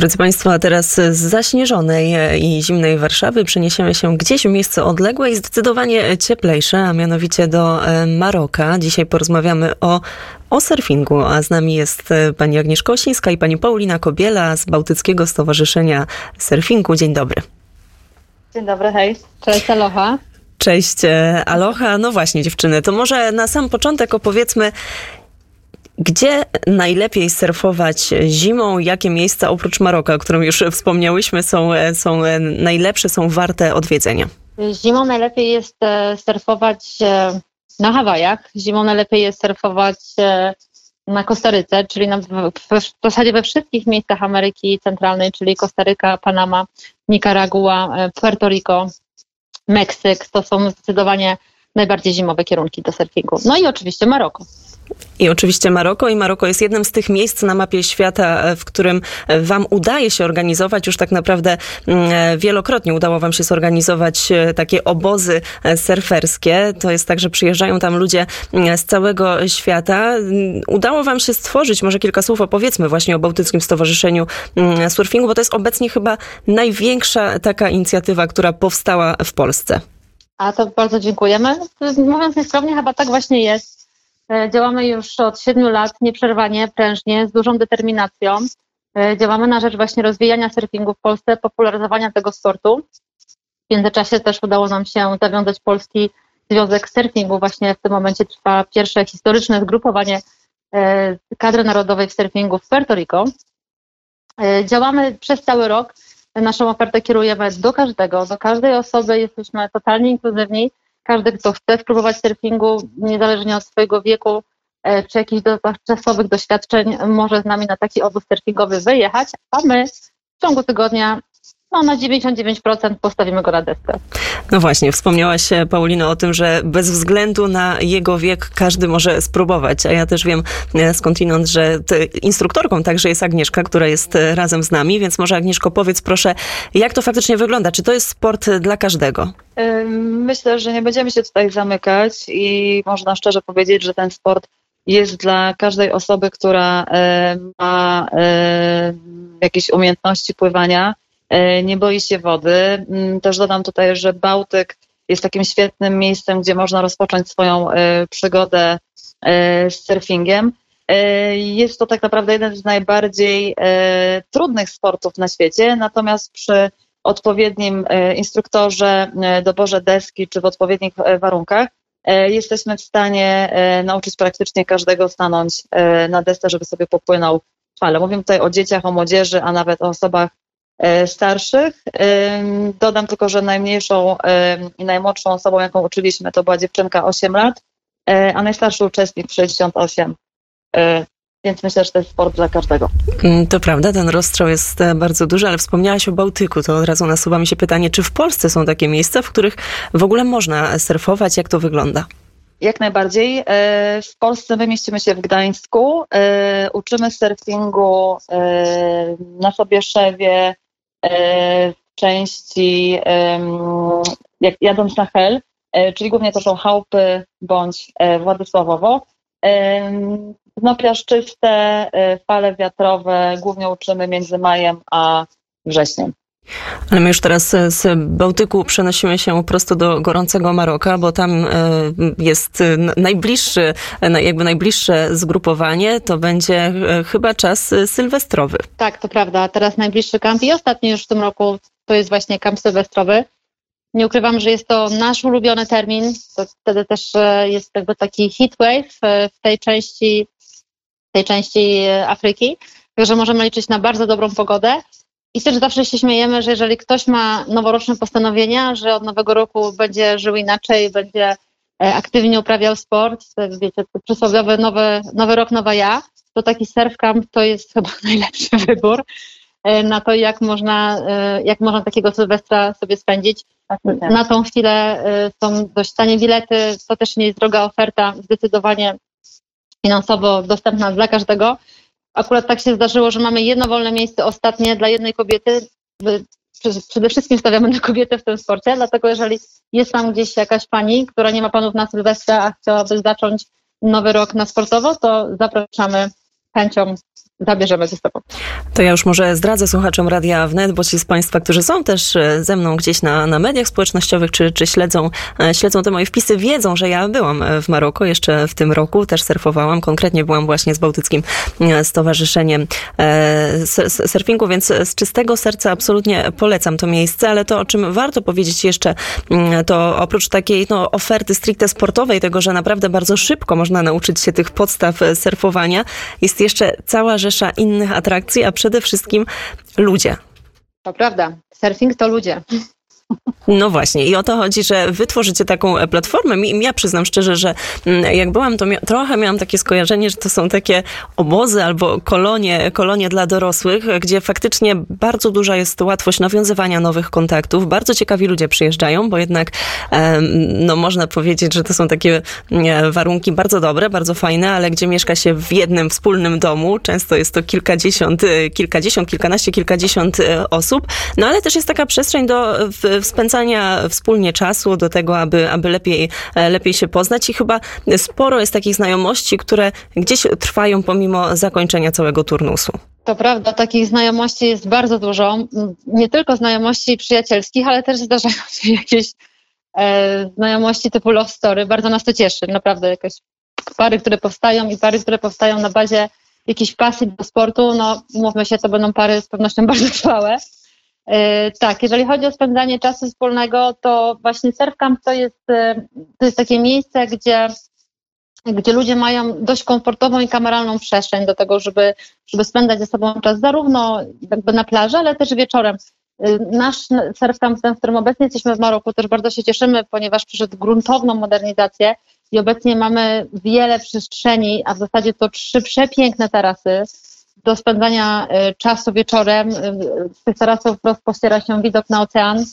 Drodzy Państwo, a teraz z zaśnieżonej i zimnej Warszawy przeniesiemy się gdzieś w miejsce odległe i zdecydowanie cieplejsze, a mianowicie do e, Maroka. Dzisiaj porozmawiamy o, o surfingu, a z nami jest e, pani Agnieszka Osińska i pani Paulina Kobiela z Bałtyckiego Stowarzyszenia Surfingu. Dzień dobry. Dzień dobry, hej. Cześć, aloha. Cześć, e, aloha. No właśnie, dziewczyny, to może na sam początek opowiedzmy, gdzie najlepiej surfować zimą? Jakie miejsca oprócz Maroka, o którym już wspomniałyśmy, są, są najlepsze, są warte odwiedzenia? Zimą najlepiej jest e, surfować e, na Hawajach. Zimą najlepiej jest surfować e, na Kostaryce, czyli na, w, w zasadzie we wszystkich miejscach Ameryki Centralnej, czyli Kostaryka, Panama, Nicaragua, Puerto Rico, Meksyk. To są zdecydowanie najbardziej zimowe kierunki do surfingu. No i oczywiście Maroko. I oczywiście Maroko. I Maroko jest jednym z tych miejsc na mapie świata, e, w którym e, Wam udaje się organizować, już tak naprawdę mm, e, wielokrotnie udało Wam się zorganizować takie obozy surferskie. To jest tak, że przyjeżdżają tam ludzie mm, z całego świata. Mm, udało Wam się stworzyć, może kilka słów opowiedzmy właśnie o Bałtyckim Stowarzyszeniu Surfingu, bo to jest obecnie chyba największa taka inicjatywa, która powstała w Polsce. A to bardzo dziękujemy. Mówiąc nieskromnie, chyba tak właśnie jest działamy już od siedmiu lat nieprzerwanie, prężnie, z dużą determinacją. E, działamy na rzecz właśnie rozwijania surfingu w Polsce, popularyzowania tego sportu. W międzyczasie też udało nam się zawiązać Polski Związek Surfingu. Właśnie w tym momencie trwa pierwsze historyczne zgrupowanie e, kadry narodowej w surfingu w Puerto Rico. Działamy przez cały rok. Naszą ofertę kierujemy do każdego, do każdej osoby. Jesteśmy totalnie inkluzywni każdy, kto chce spróbować surfingu, niezależnie od swojego wieku e, czy jakichś dotychczasowych doświadczeń, może z nami na taki obóz surfingowy wyjechać, a my w ciągu tygodnia no, na 99% postawimy go na deskę. No właśnie, wspomniałaś e, Paulino o tym, że bez względu na jego wiek każdy może spróbować, a ja też wiem e, skądinąd, że instruktorką także jest Agnieszka, która jest razem z nami, więc może Agnieszko powiedz proszę, jak to faktycznie wygląda? Czy to jest sport dla każdego? Myślę, że nie będziemy się tutaj zamykać i można szczerze powiedzieć, że ten sport jest dla każdej osoby, która ma jakieś umiejętności pływania, e, nie boi się wody. Mm, też dodam tutaj, że Bałtyk jest takim świetnym miejscem, gdzie można rozpocząć swoją e, przygodę e, z surfingiem. Jest to tak naprawdę jeden z najbardziej trudnych sportów na świecie, natomiast przy odpowiednim e, instruktorze, e, doborze deski czy w odpowiednich e, warunkach, jesteśmy w stanie nauczyć praktycznie każdego stanąć na desce, żeby sobie popłynął fale. Mówię tutaj o dzieciach, o młodzieży, a nawet o osobach starszych. Dodam tylko, że najmniejszą i najmłodszą osobą, jaką uczyliśmy, to była dziewczynka 8 lat, a najstarszy uczestnik 68 więc myślę, że to jest sport dla każdego. Mm, to prawda, ten rozstrzał jest e, bardzo duży, ale wspomniałaś o Bałtyku. To od razu nasuwa mi się pytanie, czy w Polsce są takie miejsca, w których w ogóle można surfować? Jak to wygląda? Jak najbardziej. E, w Polsce my mieścimy się w Gdańsku. E, uczymy surfingu na Sobieszewie, w części jak jadąc na Hel, czyli głównie to są Chałupy bądź Władysławowo. No piaszczyste, fale wiatrowe głównie uczymy między majem a wrześniem. Ale my już teraz z Bałtyku przenosimy się prosto do gorącego Maroka, bo tam y, jest najbliższy, jakby najbliższe zgrupowanie, to będzie chyba czas sylwestrowy. Tak, to prawda. Teraz najbliższy kamp i ostatni już w tym roku to jest właśnie kamp sylwestrowy. Nie ukrywam, że jest to nasz ulubiony termin. To wtedy też jest jakby taki heatwave w tej części tej części e, Afryki, że możemy liczyć na bardzo dobrą pogodę. I też zawsze się śmiejemy, że jeżeli ktoś ma noworoczne postanowienia, że od nowego roku będzie żył inaczej, będzie e, aktywnie uprawiał sport, wiecie, przysłowiowy nowy, nowy rok, nowa ja, to taki surf camp to jest chyba najlepszy wybór e, na to, jak można, jak można takiego Sylwestra sobie spędzić. Na tą chwilę są dość tanie bilety, to też nie jest droga oferta, zdecydowanie finansowo dostępna dla każdego. Akurat tak się zdarzyło, że mamy jedno wolne miejsce ostatnie dla jednej kobiety. Przede wszystkim stawiamy na kobietę w tym sporcie, dlatego jeżeli jest tam gdzieś jakaś pani, która nie ma panów na Sylwestra, a chciałaby zacząć nowy rok na sportowo, to zapraszamy chęcią zabierzemy ze sobą. To ja już może zdradzę słuchaczom Radia Wnet, bo ci z Państwa, którzy są też e, ze mną gdzieś na, na mediach społecznościowych, czy, czy śledzą, e, śledzą te moje wpisy, wiedzą, że ja byłam w Maroku jeszcze w tym roku, też surfowałam, konkretnie byłam właśnie z Bałtyckim Stowarzyszeniem Surfingu, więc z czystego serca absolutnie polecam to miejsce, ale to, o czym warto powiedzieć jeszcze, mm, to oprócz takiej no, oferty stricte sportowej, tego, że naprawdę bardzo szybko można nauczyć się tych podstaw surfowania, jest jeszcze cała innych atrakcji, a przede wszystkim ludzie. To prawda. Surfing to ludzie. No właśnie i o to chodzi, że wy tworzycie taką e, platformę. Ja przyznam szczerze, że mm, jak byłam, to mia trochę miałam takie skojarzenie, że to są takie obozy albo kolonie, kolonie dla dorosłych, gdzie faktycznie bardzo duża jest łatwość nawiązywania nowych kontaktów. Bardzo ciekawi ludzie przyjeżdżają, bo jednak no można powiedzieć, że to są takie warunki bardzo dobre, bardzo fajne, ale gdzie mieszka się w jednym wspólnym domu, często jest to kilkadziesiąt, e, kilkadziesiąt, kilkanaście, kilkadziesiąt e, osób, no ale też jest taka przestrzeń do spędzania wspólnie czasu, do tego, aby, aby lepiej, e, lepiej się poznać i chyba sporo jest takich znajomości, które gdzieś trwają pomimo zakończenia całego turnusu. To prawda, takich znajomości jest bardzo dużo. Nie tylko znajomości przyjacielskich, ale też zdarzają się jakieś e, znajomości typu love story. Bardzo nas to cieszy, naprawdę jakieś pary, które powstają i pary, które powstają na bazie jakiejś pasji do sportu, no mówmy się, to będą pary z pewnością bardzo trwałe. E, tak, jeżeli chodzi o spędzanie czasu wspólnego, to właśnie surfcamp to jest, e, to jest takie miejsce, gdzie, gdzie ludzie mają dość komfortową i kameralną przestrzeń do tego, żeby, żeby spędzać ze sobą czas zarówno jakby na plaży, ale też wieczorem. E, nasz surfcamp, ten, w którym obecnie jesteśmy w Maroku, też bardzo się cieszymy, ponieważ przyszedł gruntowną modernizację i obecnie mamy wiele przestrzeni, a w zasadzie to trzy przepiękne tarasy, do spędzania y, czasu wieczorem. Z tych tarasów wprost pościera się widok na ocean.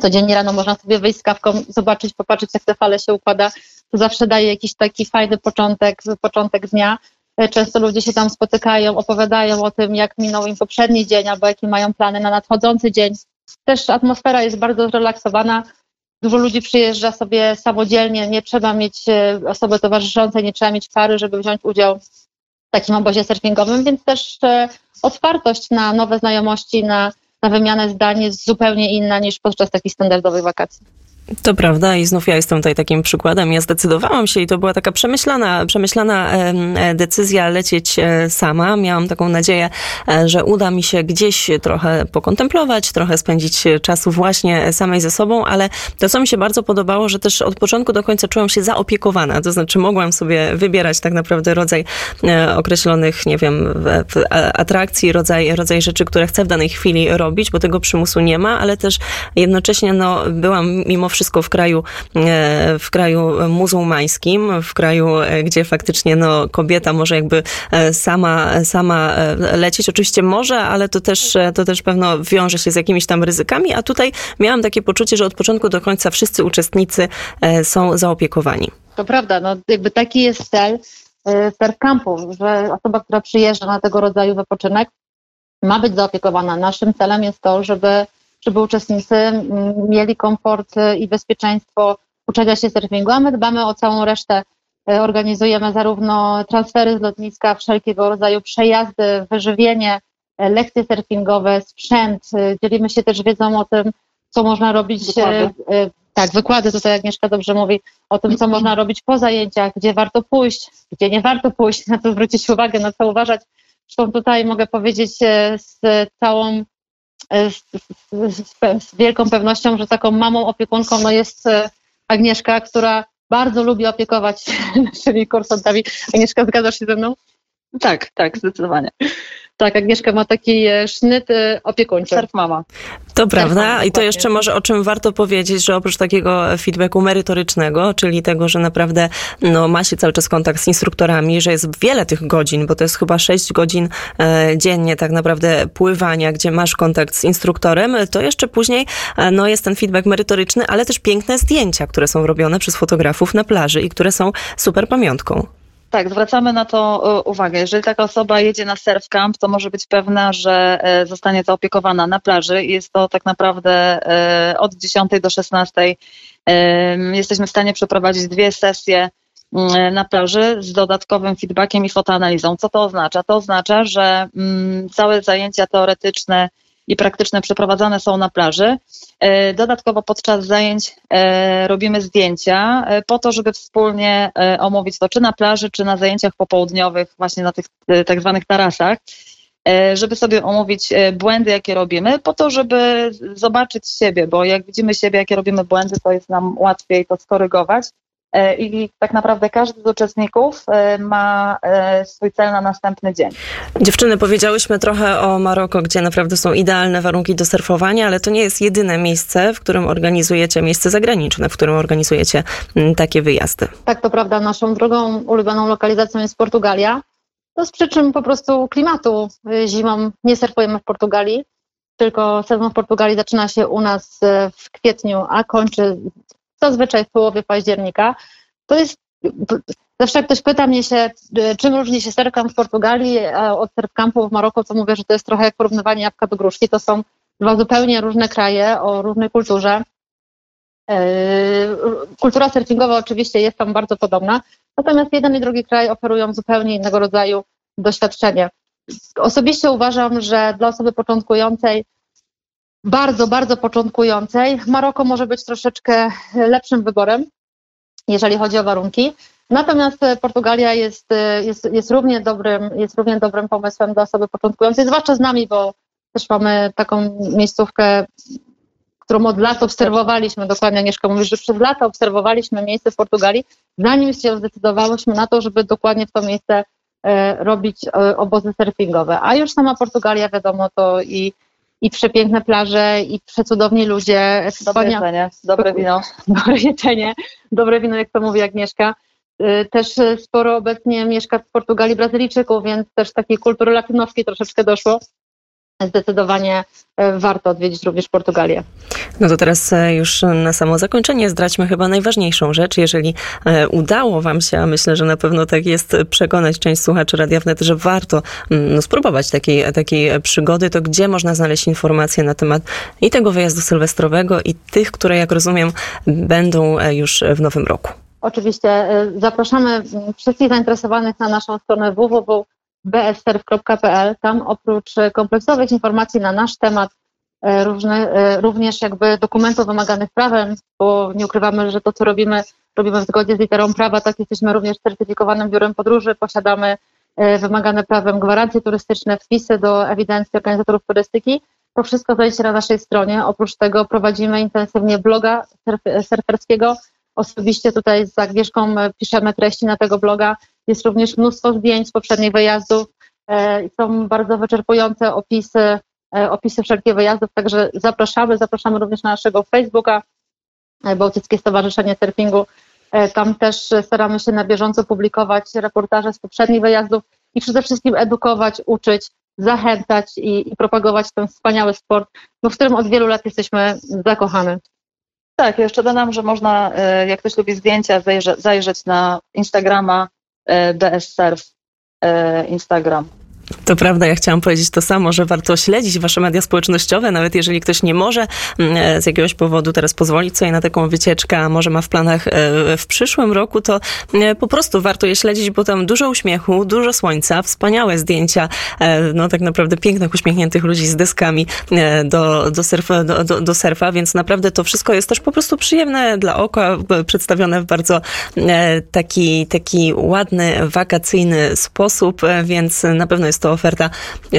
Codziennie rano można sobie wyjść z kawką, zobaczyć, popatrzeć, jak te fale się układa. To zawsze daje jakiś taki fajny początek, początek dnia. Y, często ludzie się tam spotykają, opowiadają o tym, jak minął im poprzedni dzień, albo jakie mają plany na nadchodzący dzień. Też atmosfera jest bardzo zrelaksowana. Dużo ludzi przyjeżdża sobie samodzielnie, nie trzeba mieć osoby towarzyszącej, nie trzeba mieć pary, żeby wziąć udział takim obozie surfingowym, więc też e, otwartość na nowe znajomości, na, na wymianę zdań jest zupełnie inna niż podczas takich standardowych wakacji. To prawda i znów ja jestem tutaj takim przykładem. Ja zdecydowałam się i to była taka przemyślana, przemyślana e, decyzja lecieć e, sama. Miałam taką nadzieję, e, że uda mi się gdzieś trochę pokontemplować, trochę spędzić czasu właśnie samej ze sobą, ale to, co mi się bardzo podobało, że też od początku do końca czułam się zaopiekowana. To znaczy mogłam sobie wybierać tak naprawdę rodzaj określonych, nie wiem, atrakcji, rodzaj, rodzaj rzeczy, które chcę w danej chwili robić, bo tego przymusu nie ma, ale też jednocześnie no, byłam mimo wszystko wszystko w kraju, e, w kraju muzułmańskim, w kraju, e, gdzie faktycznie no, kobieta może jakby e, sama, sama lecieć. Oczywiście może, ale to też, to też pewno wiąże się z jakimiś tam ryzykami, a tutaj miałam takie poczucie, że od początku do końca wszyscy uczestnicy są zaopiekowani. To prawda, no jakby taki jest cel Surf Campu, że osoba, która przyjeżdża na tego rodzaju wypoczynek, ma być zaopiekowana. Naszym celem jest to, żeby żeby uczestnicy mieli komfort i bezpieczeństwo uczenia się surfingu, a my dbamy o całą resztę. E, organizujemy zarówno transfery z lotniska, wszelkiego rodzaju przejazdy, wyżywienie, e, lekcje surfingowe, sprzęt. Dzielimy się też wiedzą o tym, co można robić. Wykłady. Tak, wykłady, tutaj Agnieszka dobrze mówi o tym, co można robić po zajęciach, gdzie warto pójść, gdzie nie warto pójść, na co zwrócić uwagę, na co uważać. Zresztą tutaj mogę powiedzieć z całą z, z, z, wielką pewnością, że taką mamą opiekunką no jest e, Agnieszka, która bardzo lubi opiekować naszymi kursantami. Agnieszka, zgadzasz się ze mną? Tak, tak, zdecydowanie. Tak, Agnieszka ma taki e, sznyt e, opiekuńczy. Surf mama. To prawda. I to jeszcze może o czym warto powiedzieć, że oprócz takiego feedbacku merytorycznego, czyli tego, że naprawdę no, ma się cały czas kontakt z instruktorami, że jest wiele tych godzin, bo to jest chyba 6 godzin e, dziennie tak naprawdę pływania, gdzie masz kontakt z instruktorem, to jeszcze później e, no, jest ten feedback merytoryczny, ale też piękne zdjęcia, które są robione przez fotografów na plaży i które są super pamiątką. Tak, zwracamy na to e, uwagę. Jeżeli taka osoba jedzie na surf camp, to może być pewna, że e, zostanie zaopiekowana na plaży. Jest to tak naprawdę e, od 10 do 16. Jesteśmy w stanie przeprowadzić dwie sesje mm, na plaży z dodatkowym feedbackiem i fotoanalizą. Co to oznacza? To oznacza, że mm, całe zajęcia teoretyczne i praktyczne przeprowadzane są na plaży. E, dodatkowo podczas zajęć e, robimy zdjęcia e, po to, żeby wspólnie omówić to czy na plaży, czy na zajęciach popołudniowych, właśnie na tych tak zwanych tarasach żeby sobie omówić błędy, jakie robimy, po to, żeby zobaczyć siebie, bo jak widzimy siebie, jakie robimy błędy, to jest nam łatwiej to skorygować. E, i tak naprawdę każdy z uczestników e, ma e, swój cel na następny dzień. Dziewczyny, powiedziałyśmy trochę o Maroko, gdzie naprawdę są idealne warunki do surfowania, ale to nie jest jedyne miejsce, w którym organizujecie, miejsce zagraniczne, w którym organizujecie mm, takie wyjazdy. Tak, to prawda. Naszą drugą ulubioną lokalizacją jest Portugalia. To z przyczyn po prostu klimatu. Zimą nie surfujemy w Portugalii, tylko sezon w Portugalii zaczyna się u nas w kwietniu, a kończy zazwyczaj w połowie października. To jest, zawsze jak ktoś pyta mnie się, czym różni się surfcamp w Portugalii od surfcampu w Maroku, to mówię, że to jest trochę jak porównywanie jabłka do gruszki. To są dwa zupełnie różne kraje o różnej kulturze. E, kultura surfingowa oczywiście jest tam bardzo podobna, natomiast jeden i drugi kraj oferują zupełnie innego rodzaju doświadczenie. Osobiście uważam, że dla osoby początkującej bardzo, bardzo początkującej, Maroko może być troszeczkę lepszym wyborem, jeżeli chodzi o warunki. Natomiast Portugalia jest, jest, jest, równie dobrym, jest równie dobrym pomysłem dla osoby początkującej, zwłaszcza z nami, bo też mamy taką miejscówkę, którą od lat obserwowaliśmy, dokładnie Agnieszka mówi, że przez lata obserwowaliśmy miejsce w Portugalii, zanim się zdecydowałyśmy na to, żeby dokładnie w to miejsce e, robić e, obozy surfingowe. A już sama Portugalia, wiadomo, to i i przepiękne plaże, i przecudowni ludzie. Dobre jedzenie, dobre wino. Dobre jedzenie, dobre wino, jak to mówi Agnieszka. Y, też sporo obecnie mieszka w Portugalii Brazylijczyków, więc też takiej kultury latynowskiej troszeczkę doszło zdecydowanie e, warto odwiedzić również Portugalię. No to teraz e, już na samo zakończenie zdradźmy chyba najważniejszą rzecz. Jeżeli e, udało Wam się, a myślę, że na pewno tak jest, przekonać część słuchaczy Radia Wnet, że warto mm, no, spróbować takiej, takiej przygody, to gdzie można znaleźć informacje na temat i tego wyjazdu sylwestrowego i tych, które jak rozumiem będą już w nowym roku? Oczywiście zapraszamy wszystkich zainteresowanych na naszą stronę www bsserv.pl. Tam oprócz kompleksowych informacji na nasz temat, e, różne, e, również jakby dokumentów wymaganych prawem, bo nie ukrywamy, że to, co robimy, robimy w zgodzie z literą prawa, tak jesteśmy również certyfikowanym biurem podróży, posiadamy e, wymagane prawem gwarancje turystyczne, wpisy do ewidencji organizatorów turystyki. To wszystko znajdziecie na naszej stronie. Oprócz tego prowadzimy intensywnie bloga surferskiego. Osobiście tutaj z Agnieszką piszemy treści na tego bloga jest również mnóstwo zdjęć z poprzednich wyjazdów. E, są bardzo wyczerpujące opisy, e, opisy wszelkich wyjazdów, także zapraszamy. Zapraszamy również na naszego Facebooka, e, Bałtyckie Stowarzyszenie Surfingu. Tam też staramy się na bieżąco publikować reportaże z poprzednich wyjazdów i przede wszystkim edukować, uczyć, zachęcać i, i propagować ten wspaniały sport, no, w którym od wielu lat jesteśmy zakochani. Tak, jeszcze dodam, że można, jak ktoś lubi zdjęcia, zajrzeć na Instagrama DS Surf Instagram. To prawda, ja chciałam powiedzieć to samo, że warto śledzić wasze media społecznościowe, nawet jeżeli ktoś nie może mm, e, z jakiegoś powodu teraz pozwolić sobie na taką wycieczkę, a może ma w planach e, w przyszłym roku, to e, po prostu warto je śledzić, bo tam dużo uśmiechu, dużo słońca, wspaniałe zdjęcia, no tak naprawdę pięknych, uśmiechniętych ludzi z deskami do, do, surfa, do, do, surfa, więc naprawdę to wszystko jest też po prostu przyjemne dla oka, przedstawione w bardzo taki, taki ładny, wakacyjny sposób, więc na pewno jest jest to oferta,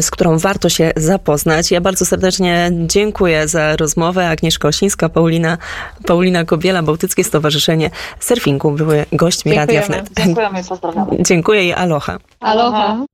z którą warto się zapoznać. Ja bardzo serdecznie dziękuję za rozmowę. Agnieszka Osińska, Paulina, Paulina Kobiela, Bałtyckie Stowarzyszenie Surfingu były gośćmi Radia Wnet. Dziękujemy, pozdrawiam. Dziękuję i aloha. Aloha.